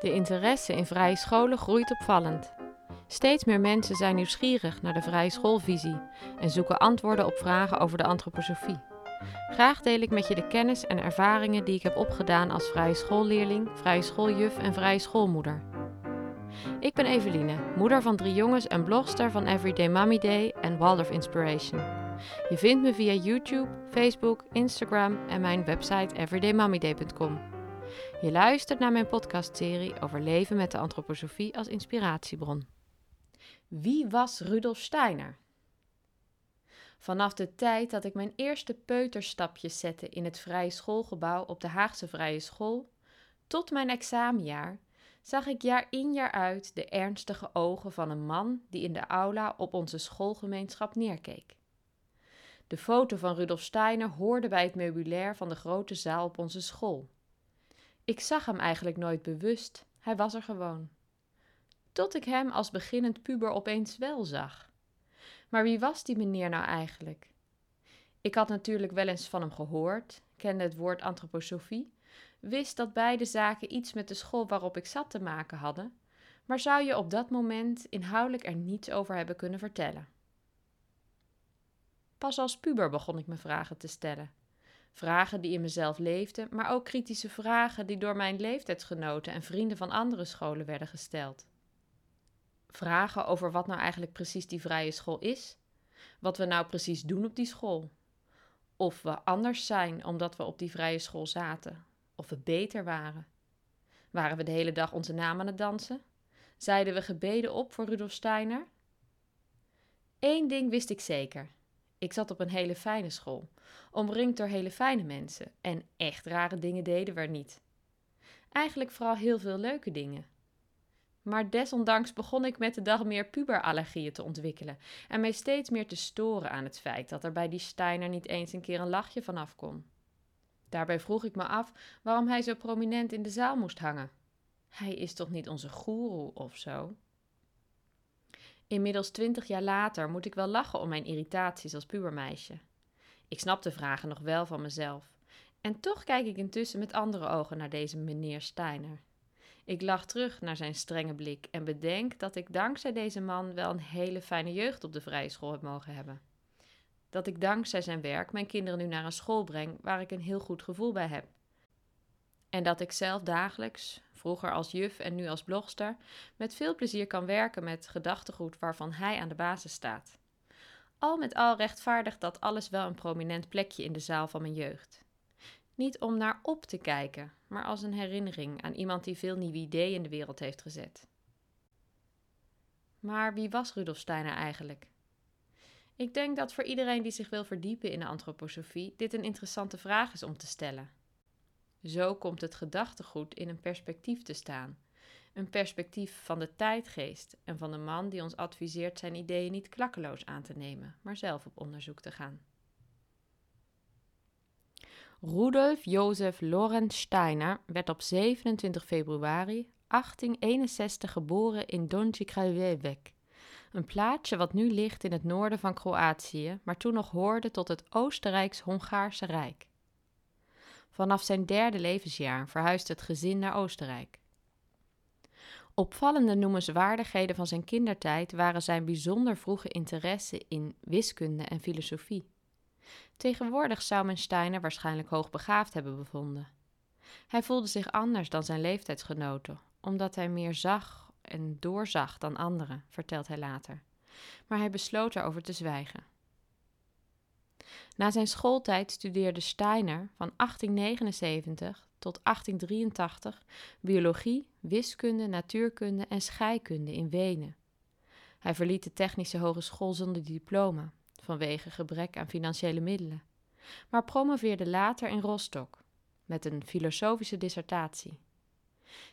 De interesse in vrije scholen groeit opvallend. Steeds meer mensen zijn nieuwsgierig naar de vrije schoolvisie en zoeken antwoorden op vragen over de antroposofie. Graag deel ik met je de kennis en ervaringen die ik heb opgedaan als vrije schoolleerling, vrije schooljuf en vrije schoolmoeder. Ik ben Eveline, moeder van drie jongens en blogster van Everyday Mommy Day en Waldorf Inspiration. Je vindt me via YouTube, Facebook, Instagram en mijn website everydaymommyday.com. Je luistert naar mijn podcastserie over leven met de antroposofie als inspiratiebron. Wie was Rudolf Steiner? Vanaf de tijd dat ik mijn eerste peuterstapjes zette in het vrije schoolgebouw op de Haagse Vrije School, tot mijn examenjaar, zag ik jaar in jaar uit de ernstige ogen van een man die in de aula op onze schoolgemeenschap neerkeek. De foto van Rudolf Steiner hoorde bij het meubilair van de grote zaal op onze school. Ik zag hem eigenlijk nooit bewust, hij was er gewoon. Tot ik hem als beginnend puber opeens wel zag. Maar wie was die meneer nou eigenlijk? Ik had natuurlijk wel eens van hem gehoord, kende het woord antroposofie, wist dat beide zaken iets met de school waarop ik zat te maken hadden, maar zou je op dat moment inhoudelijk er niets over hebben kunnen vertellen. Pas als puber begon ik me vragen te stellen. Vragen die in mezelf leefden, maar ook kritische vragen die door mijn leeftijdsgenoten en vrienden van andere scholen werden gesteld. Vragen over wat nou eigenlijk precies die vrije school is, wat we nou precies doen op die school, of we anders zijn omdat we op die vrije school zaten, of we beter waren. Waren we de hele dag onze naam aan het dansen? Zeiden we gebeden op voor Rudolf Steiner? Eén ding wist ik zeker. Ik zat op een hele fijne school, omringd door hele fijne mensen en echt rare dingen deden we er niet. Eigenlijk vooral heel veel leuke dingen. Maar desondanks begon ik met de dag meer puberallergieën te ontwikkelen en mij steeds meer te storen aan het feit dat er bij die Steiner niet eens een keer een lachje vanaf kon. Daarbij vroeg ik me af waarom hij zo prominent in de zaal moest hangen. Hij is toch niet onze goeroe of zo? Inmiddels twintig jaar later moet ik wel lachen om mijn irritaties als pubermeisje. Ik snap de vragen nog wel van mezelf. En toch kijk ik intussen met andere ogen naar deze meneer Steiner. Ik lach terug naar zijn strenge blik en bedenk dat ik dankzij deze man wel een hele fijne jeugd op de vrije school heb mogen hebben. Dat ik dankzij zijn werk mijn kinderen nu naar een school breng waar ik een heel goed gevoel bij heb. En dat ik zelf dagelijks, vroeger als juf en nu als blogster, met veel plezier kan werken met gedachtegoed waarvan hij aan de basis staat. Al met al rechtvaardigt dat alles wel een prominent plekje in de zaal van mijn jeugd. Niet om naar op te kijken, maar als een herinnering aan iemand die veel nieuwe ideeën in de wereld heeft gezet. Maar wie was Rudolf Steiner eigenlijk? Ik denk dat voor iedereen die zich wil verdiepen in de antroposofie dit een interessante vraag is om te stellen. Zo komt het gedachtegoed in een perspectief te staan. Een perspectief van de tijdgeest en van de man die ons adviseert zijn ideeën niet klakkeloos aan te nemen, maar zelf op onderzoek te gaan. Rudolf Josef Lorenz Steiner werd op 27 februari 1861 geboren in Donji Krajewek, een plaatsje wat nu ligt in het noorden van Kroatië, maar toen nog hoorde tot het Oostenrijks-Hongaarse Rijk. Vanaf zijn derde levensjaar verhuisde het gezin naar Oostenrijk. Opvallende noemenswaardigheden van zijn kindertijd waren zijn bijzonder vroege interesse in wiskunde en filosofie. Tegenwoordig zou men Steiner waarschijnlijk hoogbegaafd hebben bevonden. Hij voelde zich anders dan zijn leeftijdsgenoten, omdat hij meer zag en doorzag dan anderen, vertelt hij later. Maar hij besloot erover te zwijgen. Na zijn schooltijd studeerde Steiner van 1879 tot 1883 biologie, wiskunde, natuurkunde en scheikunde in Wenen. Hij verliet de Technische Hogeschool zonder diploma vanwege gebrek aan financiële middelen, maar promoveerde later in Rostock met een filosofische dissertatie.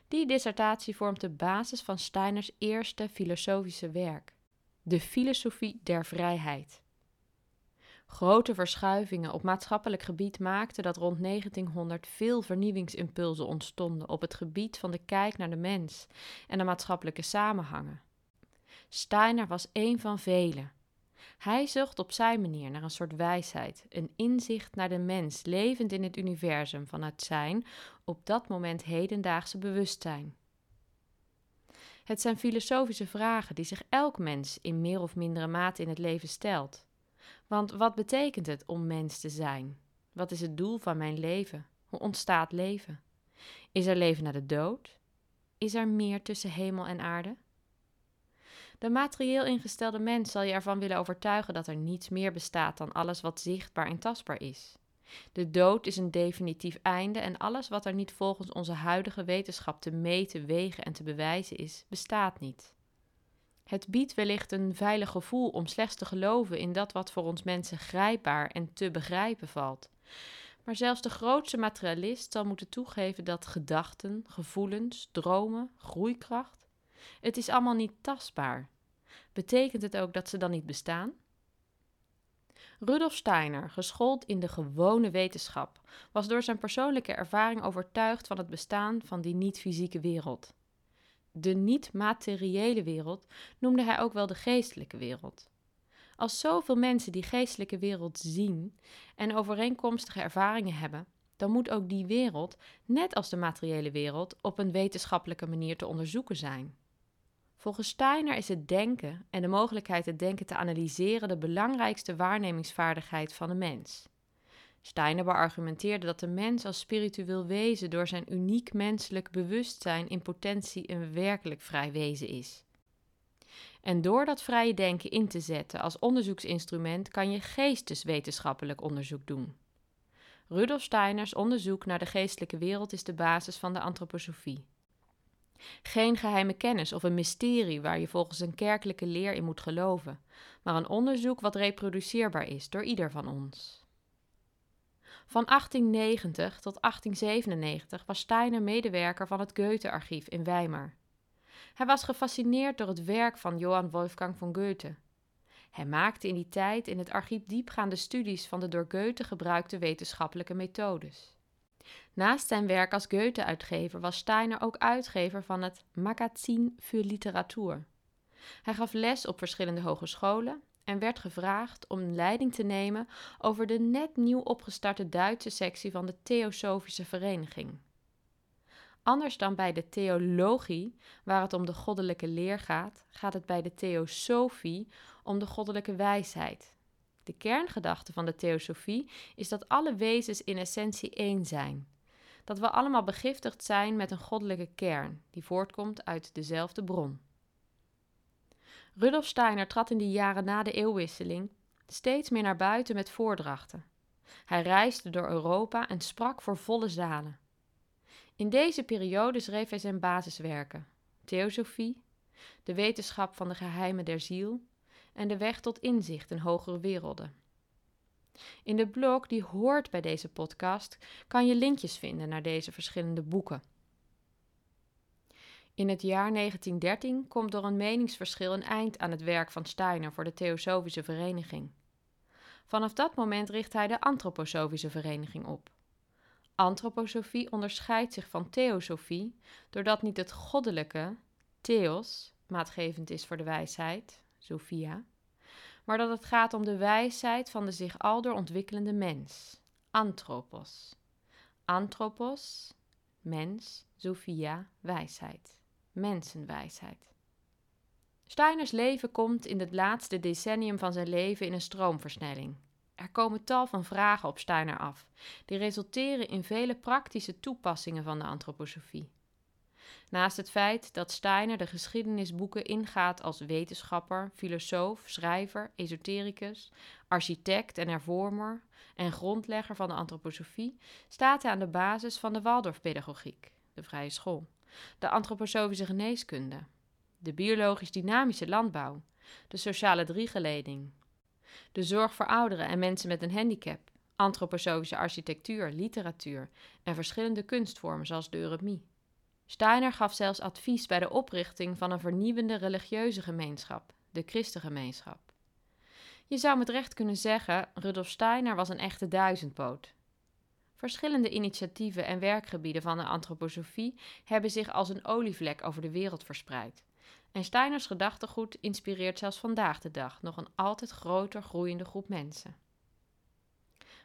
Die dissertatie vormt de basis van Steiners eerste filosofische werk, De Filosofie der Vrijheid. Grote verschuivingen op maatschappelijk gebied maakten dat rond 1900 veel vernieuwingsimpulsen ontstonden op het gebied van de kijk naar de mens en de maatschappelijke samenhangen. Steiner was een van velen. Hij zocht op zijn manier naar een soort wijsheid, een inzicht naar de mens levend in het universum vanuit zijn op dat moment hedendaagse bewustzijn. Het zijn filosofische vragen die zich elk mens in meer of mindere mate in het leven stelt. Want wat betekent het om mens te zijn? Wat is het doel van mijn leven? Hoe ontstaat leven? Is er leven na de dood? Is er meer tussen hemel en aarde? De materieel ingestelde mens zal je ervan willen overtuigen dat er niets meer bestaat dan alles wat zichtbaar en tastbaar is. De dood is een definitief einde en alles wat er niet volgens onze huidige wetenschap te meten, wegen en te bewijzen is, bestaat niet. Het biedt wellicht een veilig gevoel om slechts te geloven in dat wat voor ons mensen grijpbaar en te begrijpen valt. Maar zelfs de grootste materialist zal moeten toegeven dat gedachten, gevoelens, dromen, groeikracht, het is allemaal niet tastbaar. Betekent het ook dat ze dan niet bestaan? Rudolf Steiner, geschoold in de gewone wetenschap, was door zijn persoonlijke ervaring overtuigd van het bestaan van die niet-fysieke wereld. De niet-materiële wereld noemde hij ook wel de geestelijke wereld. Als zoveel mensen die geestelijke wereld zien en overeenkomstige ervaringen hebben, dan moet ook die wereld, net als de materiële wereld, op een wetenschappelijke manier te onderzoeken zijn. Volgens Steiner is het denken en de mogelijkheid het denken te analyseren de belangrijkste waarnemingsvaardigheid van de mens. Steiner beargumenteerde dat de mens als spiritueel wezen door zijn uniek menselijk bewustzijn in potentie een werkelijk vrij wezen is. En door dat vrije denken in te zetten als onderzoeksinstrument kan je geesteswetenschappelijk onderzoek doen. Rudolf Steiners onderzoek naar de geestelijke wereld is de basis van de antroposofie. Geen geheime kennis of een mysterie waar je volgens een kerkelijke leer in moet geloven, maar een onderzoek wat reproduceerbaar is door ieder van ons. Van 1890 tot 1897 was Steiner medewerker van het Goethe-archief in Weimar. Hij was gefascineerd door het werk van Johann Wolfgang von Goethe. Hij maakte in die tijd in het archief diepgaande studies van de door Goethe gebruikte wetenschappelijke methodes. Naast zijn werk als Goethe-uitgever was Steiner ook uitgever van het Magazin für Literatur. Hij gaf les op verschillende hogescholen en werd gevraagd om leiding te nemen over de net nieuw opgestarte Duitse sectie van de Theosofische Vereniging. Anders dan bij de theologie, waar het om de goddelijke leer gaat, gaat het bij de theosofie om de goddelijke wijsheid. De kerngedachte van de theosofie is dat alle wezens in essentie één zijn. Dat we allemaal begiftigd zijn met een goddelijke kern, die voortkomt uit dezelfde bron. Rudolf Steiner trad in de jaren na de eeuwwisseling steeds meer naar buiten met voordrachten. Hij reisde door Europa en sprak voor volle zalen. In deze periode schreef hij zijn basiswerken: Theosofie, de wetenschap van de geheimen der ziel en de weg tot inzicht in hogere werelden. In de blog die hoort bij deze podcast kan je linkjes vinden naar deze verschillende boeken. In het jaar 1913 komt door een meningsverschil een eind aan het werk van Steiner voor de Theosofische Vereniging. Vanaf dat moment richt hij de Antroposofische Vereniging op. Antroposofie onderscheidt zich van theosofie doordat niet het goddelijke, theos, maatgevend is voor de wijsheid, Sophia, maar dat het gaat om de wijsheid van de zich aldoor ontwikkelende mens, anthropos. Anthropos, mens, Sophia, wijsheid, mensenwijsheid. Steiners leven komt in het laatste decennium van zijn leven in een stroomversnelling. Er komen tal van vragen op Steiner af, die resulteren in vele praktische toepassingen van de antroposofie. Naast het feit dat Steiner de geschiedenisboeken ingaat als wetenschapper, filosoof, schrijver, esotericus, architect en hervormer en grondlegger van de antroposofie, staat hij aan de basis van de Waldorfpedagogiek, de vrije school, de antroposofische geneeskunde, de biologisch-dynamische landbouw, de sociale driegeleding, de zorg voor ouderen en mensen met een handicap, antroposofische architectuur, literatuur en verschillende kunstvormen zoals de euremie. Steiner gaf zelfs advies bij de oprichting van een vernieuwende religieuze gemeenschap, de Christengemeenschap. Je zou met recht kunnen zeggen: Rudolf Steiner was een echte duizendpoot. Verschillende initiatieven en werkgebieden van de antroposofie hebben zich als een olievlek over de wereld verspreid. En Steiners gedachtegoed inspireert zelfs vandaag de dag nog een altijd groter groeiende groep mensen.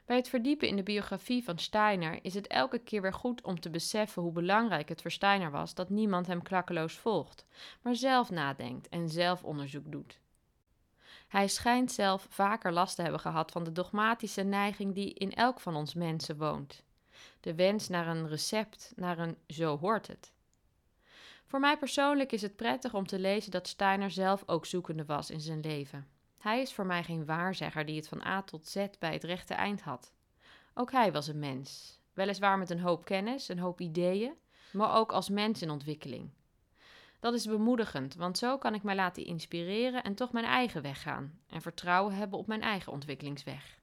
Bij het verdiepen in de biografie van Steiner is het elke keer weer goed om te beseffen hoe belangrijk het voor Steiner was dat niemand hem klakkeloos volgt, maar zelf nadenkt en zelf onderzoek doet. Hij schijnt zelf vaker last te hebben gehad van de dogmatische neiging die in elk van ons mensen woont. De wens naar een recept, naar een zo hoort het. Voor mij persoonlijk is het prettig om te lezen dat Steiner zelf ook zoekende was in zijn leven. Hij is voor mij geen waarzegger die het van A tot Z bij het rechte eind had. Ook hij was een mens, weliswaar met een hoop kennis, een hoop ideeën, maar ook als mens in ontwikkeling. Dat is bemoedigend, want zo kan ik mij laten inspireren en toch mijn eigen weg gaan en vertrouwen hebben op mijn eigen ontwikkelingsweg.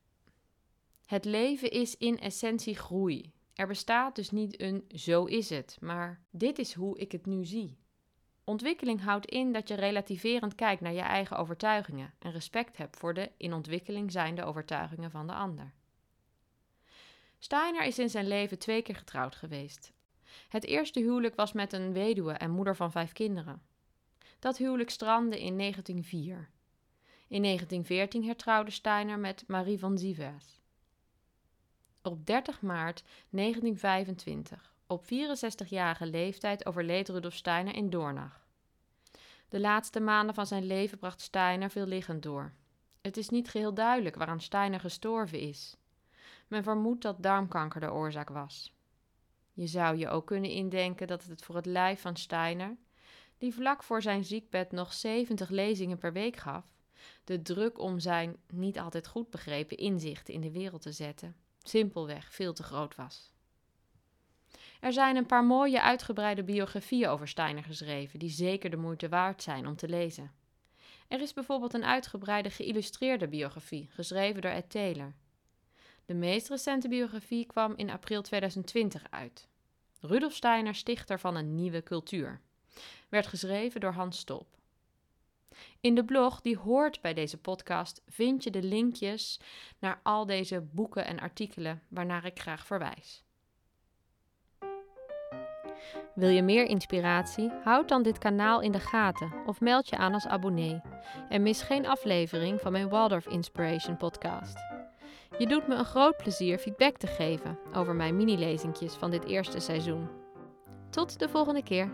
Het leven is in essentie groei. Er bestaat dus niet een zo is het, maar dit is hoe ik het nu zie. Ontwikkeling houdt in dat je relativerend kijkt naar je eigen overtuigingen en respect hebt voor de in ontwikkeling zijnde overtuigingen van de ander. Steiner is in zijn leven twee keer getrouwd geweest. Het eerste huwelijk was met een weduwe en moeder van vijf kinderen. Dat huwelijk strandde in 1904. In 1914 hertrouwde Steiner met Marie van Sievers. Op 30 maart 1925, op 64-jarige leeftijd, overleed Rudolf Steiner in Doornach. De laatste maanden van zijn leven bracht Steiner veel liggend door. Het is niet geheel duidelijk waaraan Steiner gestorven is. Men vermoedt dat darmkanker de oorzaak was. Je zou je ook kunnen indenken dat het voor het lijf van Steiner, die vlak voor zijn ziekbed nog 70 lezingen per week gaf, de druk om zijn niet altijd goed begrepen inzichten in de wereld te zetten, simpelweg veel te groot was. Er zijn een paar mooie uitgebreide biografieën over Steiner geschreven, die zeker de moeite waard zijn om te lezen. Er is bijvoorbeeld een uitgebreide geïllustreerde biografie, geschreven door Ed Taylor. De meest recente biografie kwam in april 2020 uit. Rudolf Steiner, stichter van een nieuwe cultuur. Werd geschreven door Hans Stolp. In de blog die hoort bij deze podcast vind je de linkjes naar al deze boeken en artikelen waarnaar ik graag verwijs. Wil je meer inspiratie? Houd dan dit kanaal in de gaten of meld je aan als abonnee. En mis geen aflevering van mijn Waldorf Inspiration podcast. Je doet me een groot plezier feedback te geven over mijn mini-lezingjes van dit eerste seizoen. Tot de volgende keer.